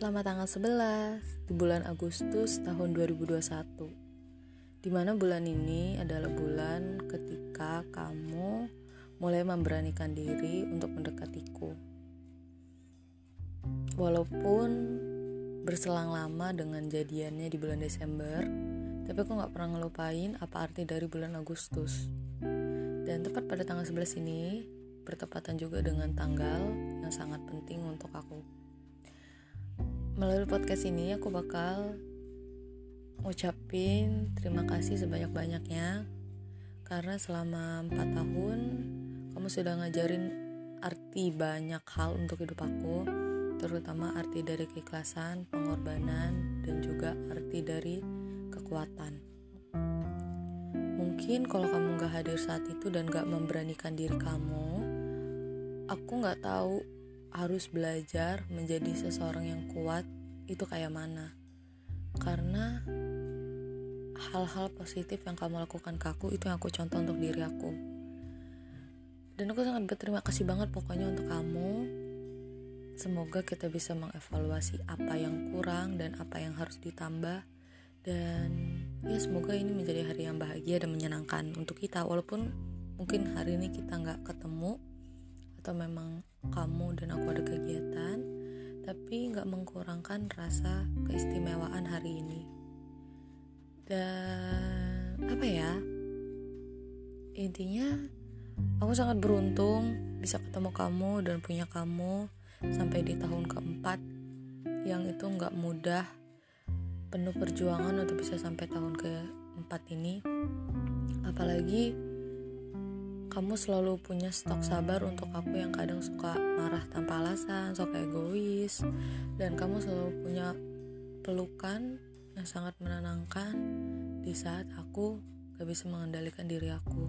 Selamat tanggal 11 di bulan Agustus tahun 2021 Di mana bulan ini adalah bulan ketika kamu mulai memberanikan diri untuk mendekatiku. Walaupun berselang lama dengan jadiannya di bulan Desember Tapi aku gak pernah ngelupain apa arti dari bulan Agustus. Dan tepat pada tanggal 11 ini bertepatan juga dengan tanggal yang sangat penting untuk aku Melalui podcast ini aku bakal ngucapin terima kasih sebanyak-banyaknya karena selama 4 tahun kamu sudah ngajarin arti banyak hal untuk hidup aku terutama arti dari keikhlasan, pengorbanan, dan juga arti dari kekuatan. Mungkin kalau kamu gak hadir saat itu dan gak memberanikan diri kamu, aku gak tahu harus belajar menjadi seseorang yang kuat itu kayak mana? Karena hal-hal positif yang kamu lakukan ke aku itu yang aku contoh untuk diri aku. Dan aku sangat berterima kasih banget pokoknya untuk kamu. Semoga kita bisa mengevaluasi apa yang kurang dan apa yang harus ditambah. Dan ya semoga ini menjadi hari yang bahagia dan menyenangkan untuk kita walaupun mungkin hari ini kita nggak ketemu atau memang kamu dan aku ada kegiatan tapi nggak mengkurangkan rasa keistimewaan hari ini. Dan apa ya? Intinya aku sangat beruntung bisa ketemu kamu dan punya kamu sampai di tahun keempat yang itu nggak mudah penuh perjuangan untuk bisa sampai tahun keempat ini. Apalagi kamu selalu punya stok sabar untuk aku yang kadang suka marah tanpa alasan, suka egois, dan kamu selalu punya pelukan yang sangat menenangkan di saat aku gak bisa mengendalikan diri aku.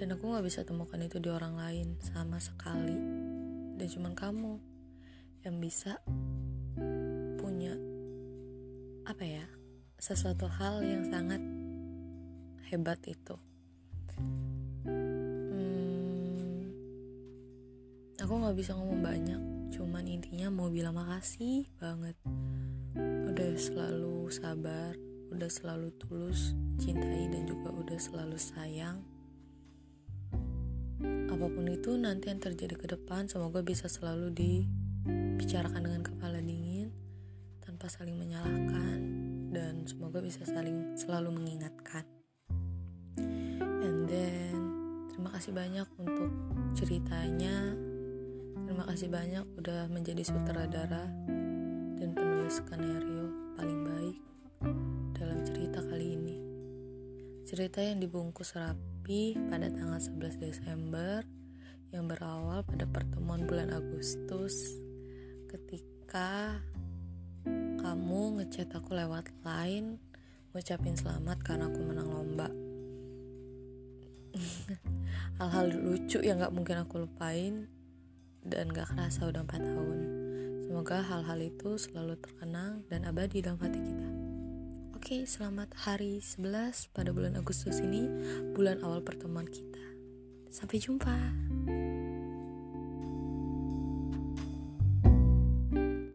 Dan aku gak bisa temukan itu di orang lain sama sekali. Dan cuman kamu yang bisa punya apa ya sesuatu hal yang sangat hebat itu. Hmm, aku nggak bisa ngomong banyak, cuman intinya mau bilang makasih banget. Udah selalu sabar, udah selalu tulus cintai dan juga udah selalu sayang. Apa pun itu nanti yang terjadi ke depan, semoga bisa selalu dibicarakan dengan kepala dingin tanpa saling menyalahkan dan semoga bisa saling selalu mengingatkan then terima kasih banyak untuk ceritanya. Terima kasih banyak udah menjadi sutradara dan penulis skenario paling baik dalam cerita kali ini. Cerita yang dibungkus rapi pada tanggal 11 Desember yang berawal pada pertemuan bulan Agustus ketika kamu ngechat aku lewat line ngucapin selamat karena aku menang lomba hal-hal lucu yang gak mungkin aku lupain dan gak kerasa udah 4 tahun semoga hal-hal itu selalu terkenang dan abadi dalam hati kita Oke, selamat hari 11 pada bulan Agustus ini, bulan awal pertemuan kita. Sampai jumpa.